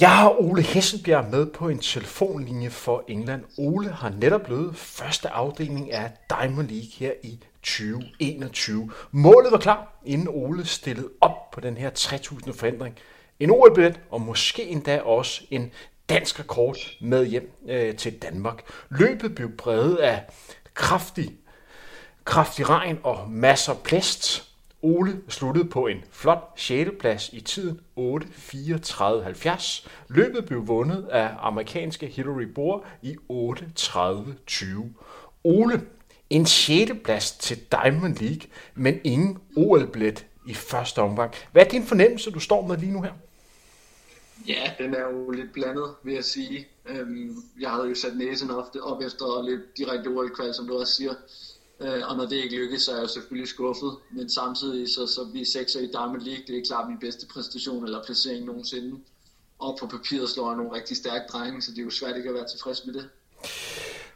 Jeg har Ole Hessenbjerg med på en telefonlinje for England. Ole har netop blevet første afdeling af Diamond League her i 2021. Målet var klar, inden Ole stillede op på den her 3000 forandring. En OL-billet og måske endda også en dansk rekord med hjem øh, til Danmark. Løbet blev præget af kraftig, kraftig regn og masser af plæst. Ole sluttede på en flot 6. plads i tiden 8.34.70. Løbet blev vundet af amerikanske Hillary Bohr i 8.30.20. Ole, en 6. plads til Diamond League, men ingen OL-billet i første omgang. Hvad er din fornemmelse, du står med lige nu her? Ja, den er jo lidt blandet, vil jeg sige. Øhm, jeg havde jo sat næsen ofte op efter lidt direkte OL-kval, som du også siger. Øh, og når det ikke lykkes, så er jeg jo selvfølgelig skuffet. Men samtidig så, så vi sekser i Diamond League. Det er klart min bedste præstation eller placering nogensinde. Og på papiret slår jeg nogle rigtig stærke drenge, så det er jo svært ikke at være tilfreds med det.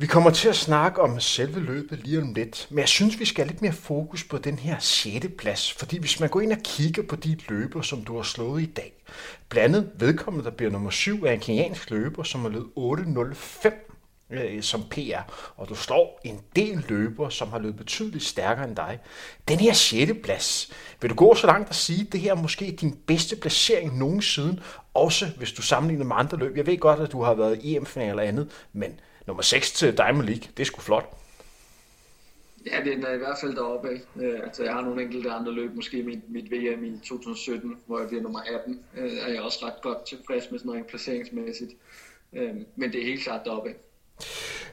Vi kommer til at snakke om selve løbet lige om lidt, men jeg synes, vi skal have lidt mere fokus på den her 6. plads, fordi hvis man går ind og kigger på de løber, som du har slået i dag, blandet vedkommende, der bliver nummer 7, er en kenyansk løber, som har løbet 8.05 øh, som PR, og du står en del løber, som har løbet betydeligt stærkere end dig. Den her 6. plads, vil du gå så langt at sige, at det her er måske din bedste placering nogensinde, også hvis du sammenligner med andre løb. Jeg ved godt, at du har været i EM-final eller andet, men nummer 6 til Diamond League, det er sgu flot. Ja, det er i hvert fald deroppe af. Øh, altså, jeg har nogle enkelte andre løb, måske mit, mit VM i 2017, hvor jeg bliver nummer 18, øh, er jeg også ret godt tilfreds med sådan noget placeringsmæssigt. Øh, men det er helt klart deroppe af.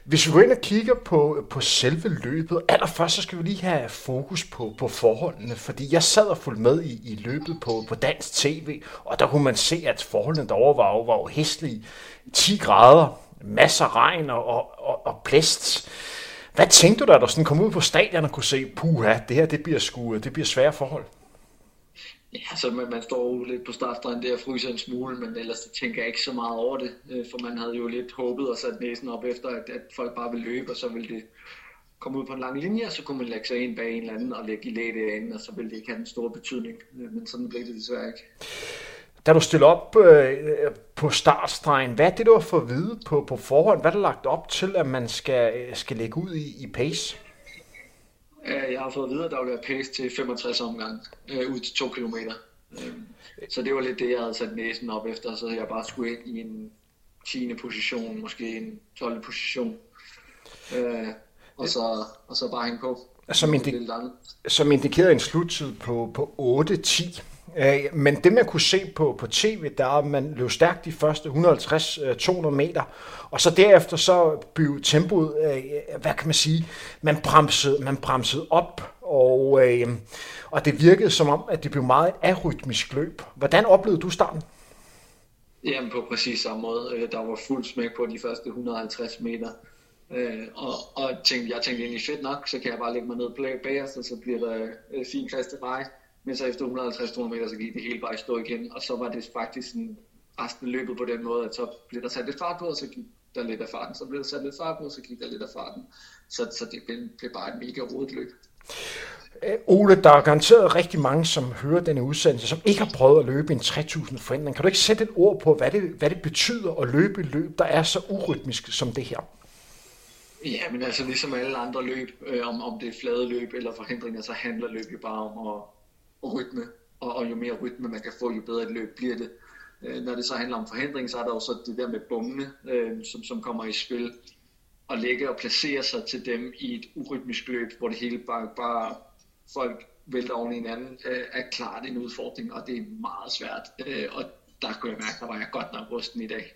Hvis vi går ind og kigger på, på selve løbet, allerførst så skal vi lige have fokus på, på forholdene, fordi jeg sad og fulgte med i, i løbet på, på dansk tv, og der kunne man se, at forholdene derovre var, var jo hæstlige. 10 grader, masser af regn og, og, og plæst. Hvad tænkte du, da du sådan kom ud på stadion og kunne se, puha, det her det bliver, sku, det bliver svære forhold? Ja, så man, man står jo lidt på startstregen der og fryser en smule, men ellers så tænker jeg ikke så meget over det, øh, for man havde jo lidt håbet og sat næsen op efter, at, at folk bare ville løbe, og så ville det komme ud på en lang linje, og så kunne man lægge sig ind bag en eller anden og lægge i læge ind, og så ville det ikke have den stor betydning, øh, men sådan blev det desværre ikke. Da du stillede op øh, på startstregen, hvad er det, du har fået at vide på, på forhånd? Hvad er der lagt op til, at man skal, øh, skal lægge ud i, i pace? Jeg har fået at vide, at der vil være pace til 65 omgang, øh, ud til 2 km. Øh, så det var lidt det, jeg havde sat næsen op efter, så jeg bare skulle ind i en 10. position, måske en 12. position. Øh, og, så, og så bare hænge på. Som, indi- som indikerede en sluttid på, på 8-10. Øh, men det man kunne se på, på tv, der er, man løb stærkt de første 150-200 øh, meter, og så derefter så blev tempoet, øh, øh, hvad kan man sige, man bremsede, man bremsede op, og, øh, og det virkede som om, at det blev meget et arytmisk løb. Hvordan oplevede du starten? Jamen på præcis samme måde. Øh, der var fuld smæk på de første 150 meter. Øh, og, og tænkte, jeg tænkte egentlig fedt nok, så kan jeg bare lægge mig ned bag os, og så bliver der øh, fin klasse vej. Men så efter 150-200 meter, så gik det hele bare i stå igen, og så var det faktisk sådan, resten løbet på den måde, at så blev der sat lidt fart på, og så gik der lidt af farten, så blev der sat lidt fart på, og så gik der lidt af farten. Så, så det blev, blev bare et mega rodet løb. Øh, Ole, der er garanteret rigtig mange, som hører denne udsendelse, som ikke har prøvet at løbe en 3000 forandring. Kan du ikke sætte et ord på, hvad det, hvad det betyder at løbe et løb, der er så urytmisk som det her? Ja, men altså ligesom alle andre løb, øh, om, om det er flade løb eller forhindringer, så handler løb jo bare om at, rytme, og, og jo mere rytme man kan få, jo bedre et løb bliver det. Øh, når det så handler om forhindring, så er der jo så det der med bommene, øh, som, som kommer i spil, og lægge og placere sig til dem i et urytmisk løb, hvor det hele bare, bare folk vælter oven i hinanden, øh, er klart en udfordring, og det er meget svært. Øh, og der kunne jeg mærke, at var jeg godt nok rusten i dag.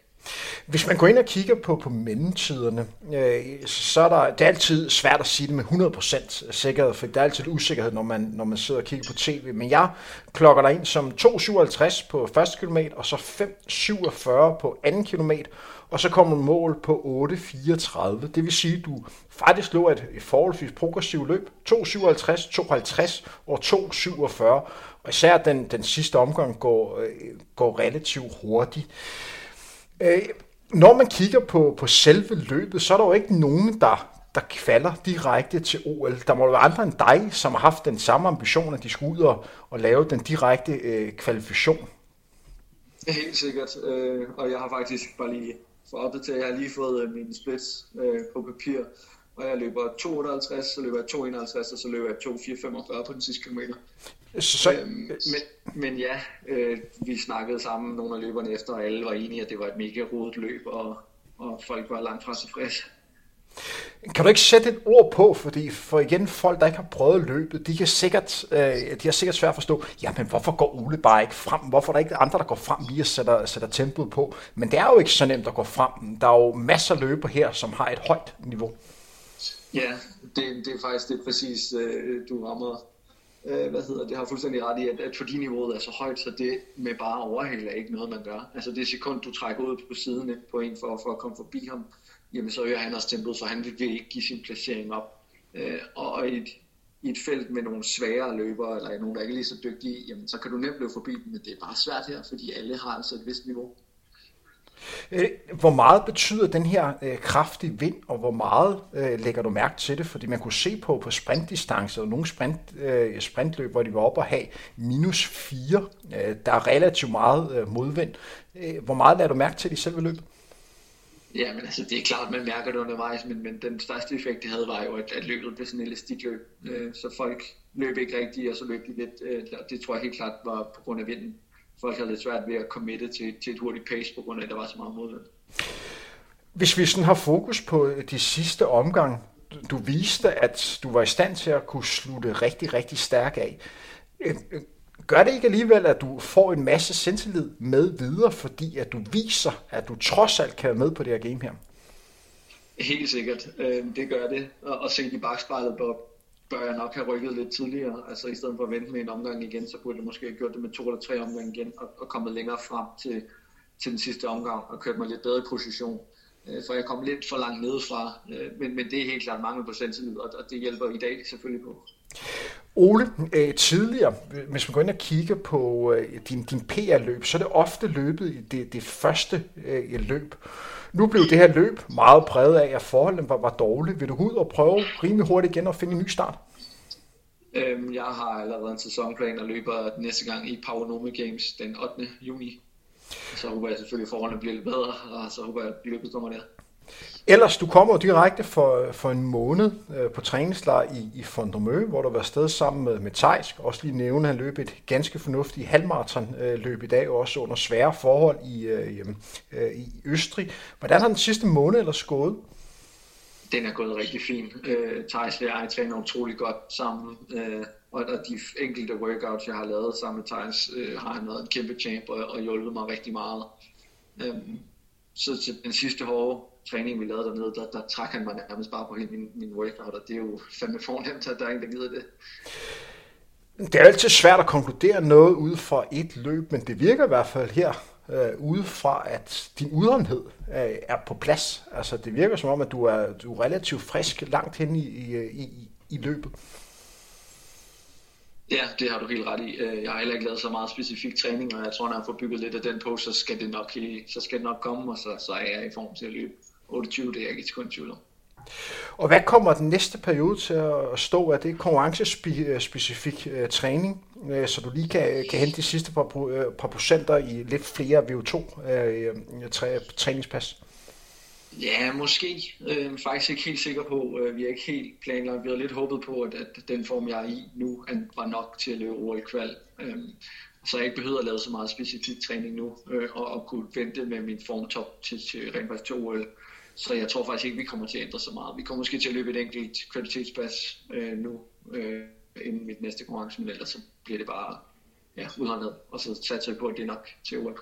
Hvis man går ind og kigger på, på mellemtiderne, øh, så er der, det er altid svært at sige det med 100% sikkerhed, for der er altid usikkerhed, når man, når man sidder og kigger på tv. Men jeg klokker dig ind som 2,57 på første kilometer, og så 5,47 på anden kilometer, og så kommer mål på 8,34. Det vil sige, at du faktisk lå et, et forholdsvis progressivt løb. 2,57, 2,50 og 2,47. Og især den, den sidste omgang går, øh, går relativt hurtigt. Øh, når man kigger på, på selve løbet, så er der jo ikke nogen, der, der falder direkte til OL. Der må være andre end dig, som har haft den samme ambition, at de skulle ud og, og lave den direkte øh, kvalifikation. Helt sikkert, øh, og jeg har faktisk bare lige for at opdatere, jeg har lige fået øh, min splits øh, på papir, og jeg løber 258, så løber jeg 251, og så løber jeg 2445 på den sidste kilometer. Så... Øhm, men, men ja, øh, vi snakkede sammen, nogle af løberne efter, og alle var enige, at det var et mega rodet løb, og, og folk var langt fra tilfredse. Kan du ikke sætte et ord på, fordi for igen, folk, der ikke har prøvet løbet, de, kan sikkert, øh, de har sikkert svært at forstå, jamen hvorfor går Ole bare ikke frem? Hvorfor er der ikke andre, der går frem lige og sætter, sætter tempoet på? Men det er jo ikke så nemt at gå frem. Der er jo masser af løber her, som har et højt niveau. Ja, det, det er faktisk det præcis, øh, du rammer. Øh, hvad hedder det, har fuldstændig ret i, at, at fordi niveauet er så højt, så det med bare overhale er ikke noget, man gør. Altså det sekund, du trækker ud på siden på en for, for at komme forbi ham, jamen så øger han også tempoet, så han vil ikke give sin placering op. Øh, og i et, i et felt med nogle svagere løbere, eller nogen, der ikke er lige så dygtige, jamen så kan du nemt løbe forbi dem, men det er bare svært her, fordi alle har altså et vist niveau. Øh, hvor meget betyder den her øh, kraftige vind, og hvor meget øh, lægger du mærke til det? Fordi man kunne se på på sprintdistancer, og nogle sprint, øh, sprintløb, hvor de var oppe og have minus 4. Øh, der er relativt meget øh, modvind. Øh, hvor meget lader du mærke til i selve løbet? Ja, men altså, det er klart, man mærker det undervejs, men, men den største effekt, det havde, var jo, at, at løbet blev sådan en elastikløb. Øh, så folk løb ikke rigtigt, og så løb de lidt. Øh, det tror jeg helt klart var på grund af vinden. Folk havde lidt svært ved at committe til, til et hurtigt pace, på grund af, at der var så meget modvind. Hvis vi sådan har fokus på de sidste omgang, du viste, at du var i stand til at kunne slutte rigtig, rigtig stærk af. Øh, øh, Gør det ikke alligevel, at du får en masse selvtillid med videre, fordi at du viser, at du trods alt kan være med på det her game her? Helt sikkert. Øh, det gør det. Og se i bagspejlet, bør, bør jeg nok have rykket lidt tidligere. Altså i stedet for at vente med en omgang igen, så burde jeg måske have gjort det med to eller tre omgange igen, og, og kommet længere frem til, til den sidste omgang, og kørt mig lidt bedre i position. Øh, for jeg kom lidt for langt nedefra, øh, men, men det er helt klart mangel på selvtillid, og, og det hjælper i dag selvfølgelig på. Ole, øh, tidligere, hvis man går ind og kigger på øh, din, din PR-løb, så er det ofte løbet i det, det første øh, løb. Nu blev det her løb meget præget af, at forholdene var, var dårlige. Vil du ud og prøve rimelig hurtigt igen og finde en ny start? Øhm, jeg har allerede en sæsonplan og løber næste gang i Power Nome Games den 8. juni. Så håber jeg selvfølgelig, at forholdene bliver lidt bedre, og så håber jeg, at løbet kommer der. Ellers, du kommer direkte for, for en måned øh, på træningslejr i, i Fondremø, hvor du var sted sammen med, med Thijs. Også lige nævne, at han løb et ganske fornuftigt halvmarathon øh, løb i dag, også under svære forhold i, øh, øh, i Østrig. Hvordan har den sidste måned ellers gået? Den er gået rigtig fint. Øh, Thijs og jeg træner utrolig godt sammen. Øh, og, og de enkelte workouts, jeg har lavet sammen med Thijs, øh, har han været en kæmpe champ og, og hjulpet mig rigtig meget. Øh, så til den sidste hårde træning, vi lavede dernede, der, der trak han mig nærmest bare på hele min, min workout, og det er jo fandme fornemt, at der er ingen, der gider det. Det er altid svært at konkludere noget ud fra et løb, men det virker i hvert fald her øh, ude fra, at din udholdenhed øh, er på plads. Altså, det virker som om, at du er, du er relativt frisk langt hen i, i, i, i løbet. Ja, det har du helt ret i. Øh, jeg har heller ikke lavet så meget specifik træning, og jeg tror, når jeg får bygget lidt af den på, så skal det nok, så skal det nok komme, og så, så er jeg i form til at løbe. 28, det er jeg ikke kun tvivl om. Og hvad kommer den næste periode til at stå af? Det er konkurrencespecifik uh, træning, uh, så du lige kan, kan hente de sidste par, par procenter i lidt flere VO2 uh, træ, træningspas? Ja, måske. Øh, faktisk ikke helt sikker på. Øh, vi er ikke helt planlagt. Vi har lidt håbet på, at, at den form, jeg er i nu, var nok til at løbe OL kval. Øh, så jeg ikke behøver at lave så meget specifik træning nu, øh, og, og kunne vente med min formtop til, til rent faktisk til OL. Så jeg tror faktisk ikke, vi kommer til at ændre så meget. Vi kommer måske til at løbe et enkelt kvalitetspas øh, nu, øh, inden mit næste konkurrence, men ellers så bliver det bare ja, udholdenhed, og så satser jeg på, at det er nok til ol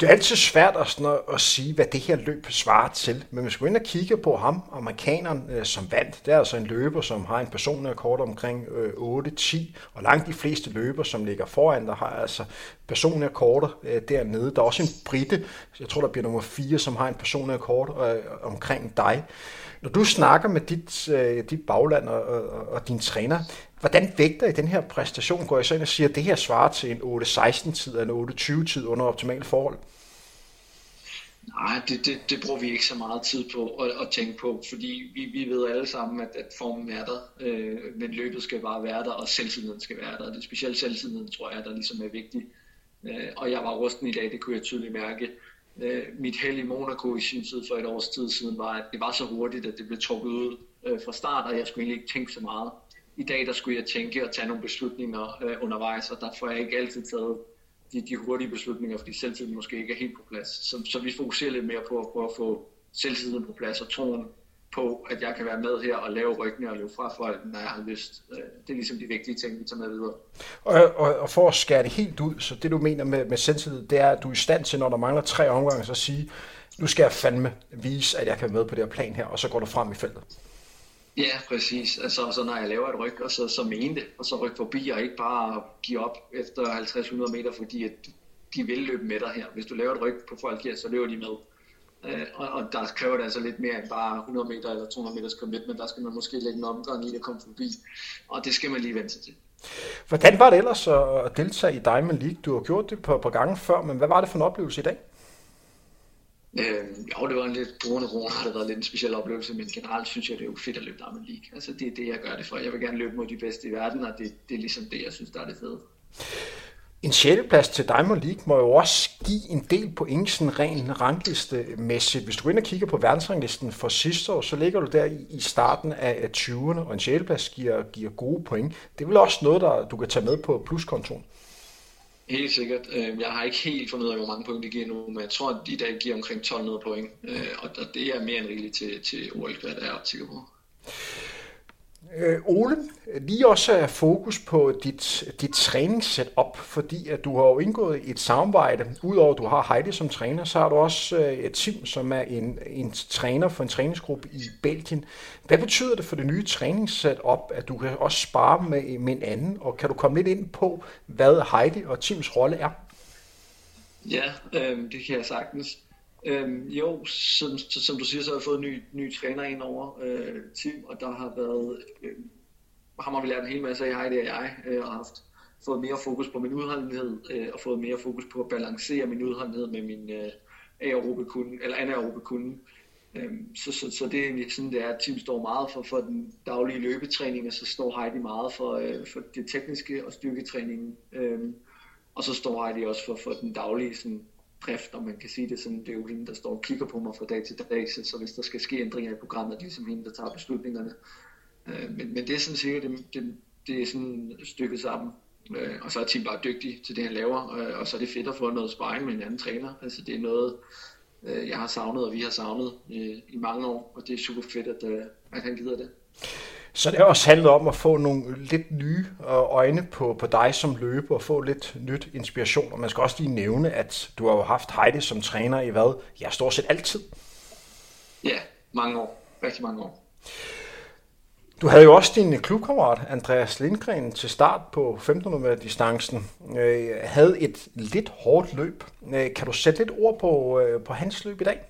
Det er altid svært at, sådan at, at sige, hvad det her løb svarer til, men hvis vi går ind og kigger på ham, amerikaneren, øh, som vandt, det er altså en løber, som har en personlig rekord omkring øh, 8-10, og langt de fleste løber, som ligger foran, der har altså personlige rekorder øh, dernede. Der er også en britte, jeg tror, der bliver nummer 4, som har en personlig rekord øh, omkring dig. Når du snakker med dit, øh, dit bagland og, og, og din træner, hvordan vægter I den her præstation? Går jeg så ind og siger, at det her svarer til en 8-16-tid eller en 8-20-tid under optimale forhold? Nej, det, det, det bruger vi ikke så meget tid på at, at tænke på, fordi vi, vi ved alle sammen, at, at formen er der, øh, men løbet skal bare være der, og selvtilliden skal være der. Det er specielt selvtilliden, tror jeg, der ligesom er vigtig. Øh, og jeg var rusten i dag, det kunne jeg tydeligt mærke. Øh, mit held i Monaco i sin tid for et års tid siden var, at det var så hurtigt, at det blev trukket ud øh, fra start, og jeg skulle egentlig ikke tænke så meget. I dag der skulle jeg tænke og tage nogle beslutninger øh, undervejs, og der får jeg ikke altid taget de, de hurtige beslutninger, fordi selvtiden måske ikke er helt på plads. Så, så vi fokuserer lidt mere på, på at få selvtiden på plads og troen på, at jeg kan være med her og lave ryggene og løbe fra folk, når jeg har lyst. Øh, det er ligesom de vigtige ting, vi tager med videre. Og, og, og for at skære det helt ud, så det du mener med, med selvtillid, det er, at du er i stand til, når der mangler tre omgange, så at sige, nu skal jeg fandme vise, at jeg kan være med på det her plan her, og så går du frem i feltet. Ja, præcis. Altså, så når jeg laver et ryg, og så, så mene det, og så rykke forbi, og ikke bare give op efter 50-100 meter, fordi at de vil løbe med dig her. Hvis du laver et ryg på folk her, så løber de med. Øh, og, og der kræver det altså lidt mere end bare 100 meter eller 200 meters commit, men der skal man måske lægge en omgang i at komme forbi, og det skal man lige vente til. Hvordan var det ellers at deltage i Diamond League? Du har gjort det på, på gange før, men hvad var det for en oplevelse i dag? Øh, jo, det var en lidt corona corona, har det været lidt en speciel oplevelse, men generelt synes jeg, det er jo fedt at løbe Diamond League. Altså det er det, jeg gør det for. Jeg vil gerne løbe mod de bedste i verden, og det, det er ligesom det, jeg synes, der er det fede. En sjetteplads til Diamond League må jo også give en del point sådan ren rangliste-mæssigt. Hvis du går ind og kigger på verdensranglisten for sidste år, så ligger du der i, starten af 20'erne, og en sjetteplads giver, giver gode point. Det er vel også noget, der du kan tage med på pluskontoen? Helt sikkert. Øhm, jeg har ikke helt fundet ud af, hvor mange point det giver nu, men jeg tror, at de dag giver omkring 1200 point, øh, og det er mere end rigeligt til, til OL, hvad det er sikker på. Øh, Ole, lige også er fokus på dit, dit træningssetup, fordi at du har jo indgået et samarbejde. Udover at du har Heidi som træner, så har du også øh, et team, som er en, en træner for en træningsgruppe i Belgien. Hvad betyder det for det nye træningssetup, at du kan også spare med, med en anden? Og kan du komme lidt ind på, hvad Heidi og Tims rolle er? Ja, øh, det kan jeg sagtens. Øhm, jo, som, som du siger, så har jeg fået en ny, ny træner ind over øh, Tim, og der har været, øh, ham har vi lært en hel masse af, Heidi og jeg, øh, haft fået mere fokus på min udholdenhed, øh, og fået mere fokus på at balancere min udholdenhed med min øh, aerobe kunde, eller anaerobe kunde. Øhm, så, så, så det er egentlig sådan, det er, at Tim står meget for, for den daglige løbetræning, og så står Heidi meget for, øh, for det tekniske og styrketræningen. Øhm, og så står Heidi også for, for den daglige sådan, drift, om man kan sige det sådan. Det er jo hende, der står og kigger på mig fra dag til dag, så, så hvis der skal ske ændringer i programmet, det er ligesom hende, der tager beslutningerne. Øh, men, men det er sådan sikkert, det, det, det er sådan stykket sammen. Øh, og så er Tim bare dygtig til det, han laver, øh, og så er det fedt at få noget sparring med en anden træner. Altså det er noget, øh, jeg har savnet, og vi har savnet øh, i mange år, og det er super fedt, at, øh, at han gider det. Så det har også handlet om at få nogle lidt nye øh, øjne på, på dig som løber, og få lidt nyt inspiration. Og man skal også lige nævne, at du har jo haft Heidi som træner i hvad? Ja, stort set altid. Ja, mange år. Rigtig mange år. Du havde jo også din klubkammerat, Andreas Lindgren, til start på 1500 meter distancen. Øh, havde et lidt hårdt løb. Øh, kan du sætte lidt ord på, øh, på hans løb i dag?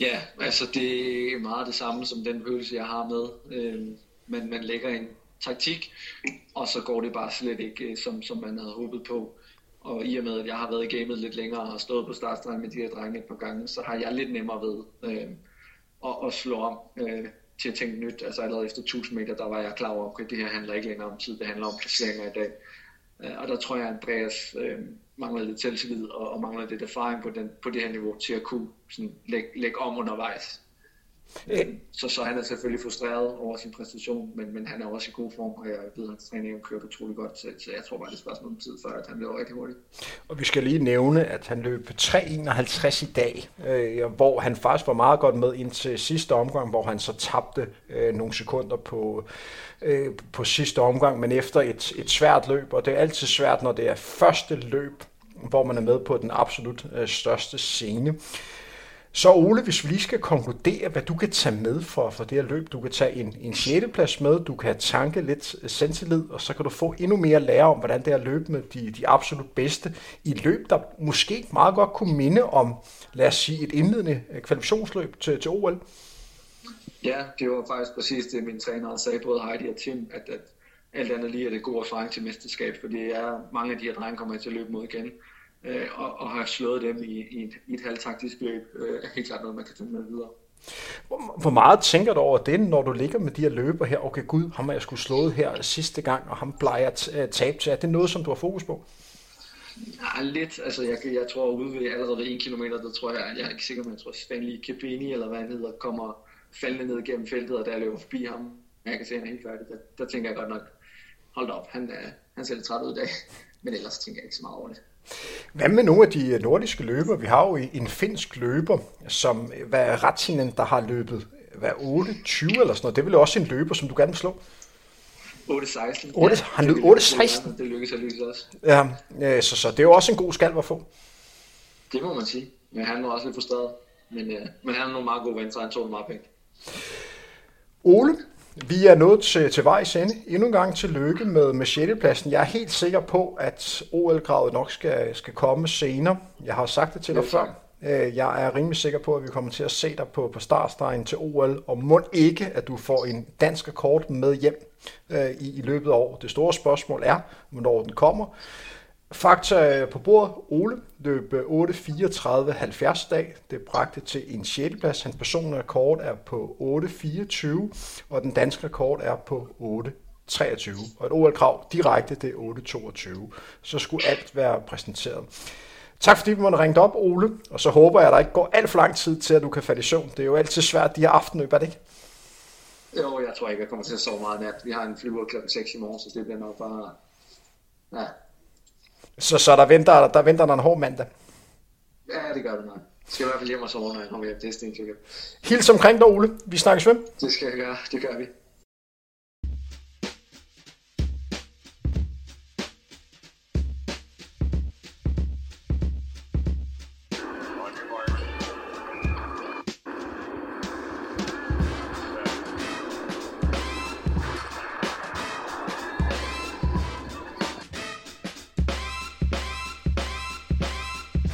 Ja, altså det er meget det samme som den følelse, jeg har med. Øh, man, man lægger en taktik, og så går det bare slet ikke, øh, som, som man havde håbet på. Og i og med, at jeg har været i gamet lidt længere og har stået på startstregen med de her drenge et par gange, så har jeg lidt nemmere ved øh, at, at slå om øh, til at tænke nyt. Altså allerede efter 1000 meter, der var jeg klar over, at det her handler ikke længere om tid, det handler om placeringer i dag. Øh, og der tror jeg, at Andreas øh, mangler lidt selvtillid og, og mangler lidt erfaring på, den, på det her niveau til at kunne sådan, lægge, lægge om undervejs. Ja. Så, så han er selvfølgelig frustreret over sin præstation, men, men han er også i god form, og jeg ved, at hans træning kørt utrolig godt, så, så jeg tror bare, det er et spørgsmål om tid, før at han løber rigtig hurtigt. Og vi skal lige nævne, at han løb 3.51 i dag, øh, hvor han faktisk var meget godt med indtil sidste omgang, hvor han så tabte øh, nogle sekunder på, øh, på sidste omgang, men efter et, et svært løb, og det er altid svært, når det er første løb, hvor man er med på den absolut øh, største scene. Så Ole, hvis vi lige skal konkludere, hvad du kan tage med for, for det her løb. Du kan tage en, en 6. plads med, du kan tanke lidt øh, selvtillid, og så kan du få endnu mere at lære om, hvordan det er at løbe med de, de absolut bedste i et løb, der måske meget godt kunne minde om, lad os sige, et indledende øh, kvalifikationsløb til, til OL. Ja, det var faktisk præcis det, min træner sagde, både Heidi og Tim, at, at alt andet lige er det god erfaring til mesterskab, fordi er, mange af de her drenge kommer til at løbe mod igen øh, og, og har slået dem i, i, et, i et halvtaktisk løb, øh, er helt klart noget, man kan tage med videre. Hvor meget tænker du over det, når du ligger med de her løber her? Okay, gud, ham har jeg skulle slået her sidste gang, og ham plejer at tabe til. Er det noget, som du har fokus på? Ja, lidt. Altså, jeg, jeg tror ude ved allerede ved 1 km, der tror jeg, jeg er ikke sikker, men jeg tror Stanley Kebini, eller hvad han hedder, kommer faldende ned gennem feltet, og der løber forbi ham. Jeg kan se, at han er helt færdig. Der, der tænker jeg godt nok, hold da op, han, er, han ser lidt træt ud i dag. Men ellers tænker jeg ikke så meget over det. Hvad med nogle af de nordiske løber? Vi har jo en finsk løber, som hvad er Ratsinen, der har løbet hvad, 8-20 eller sådan noget. Det er vel også en løber, som du gerne vil slå? 8-16. 8, ja, han løb 8-16? Det lykkes at også. Ja, så, så det er jo også en god skalv at få. Det må man sige. Men han var også lidt frustreret. Men, men han har nogle meget gode venner, så han tog meget pænt. Ole, vi er nået til, til vejs ende. Endnu en gang til lykke med, med 6. pladsen. Jeg er helt sikker på, at OL-kravet nok skal, skal komme senere. Jeg har sagt det til dig før. Øh, jeg er rimelig sikker på, at vi kommer til at se dig på, på startstregen til OL, og må ikke, at du får en dansk rekord med hjem øh, i, i løbet af året. Det store spørgsmål er, hvornår den kommer. Fakta på bordet. Ole løb øh, 8.34.70 dag. Det bragte til en 6. plads. Hans personlige rekord er på 8.24, og den danske rekord er på 8.23. Og et OL-krav direkte, det er 8.22. Så skulle alt være præsenteret. Tak fordi vi måtte ringe op, Ole, og så håber jeg, at der ikke går alt for lang tid til, at du kan falde i søvn. Det er jo altid svært de her aftenløb, er det ikke? Jo, jeg tror ikke, jeg kommer til at sove meget nat. Vi har en flyver klokken 6 i morgen, så det bliver nok bare... Ja, så, så der, venter, der venter der en hård mandag. Ja, det gør det nok. Jeg skal i hvert fald hjem og sove, når jeg kommer hjem. Det er stensikkert. Hils omkring dig, Ole. Vi snakkes ved. Det skal jeg gøre. Det gør vi.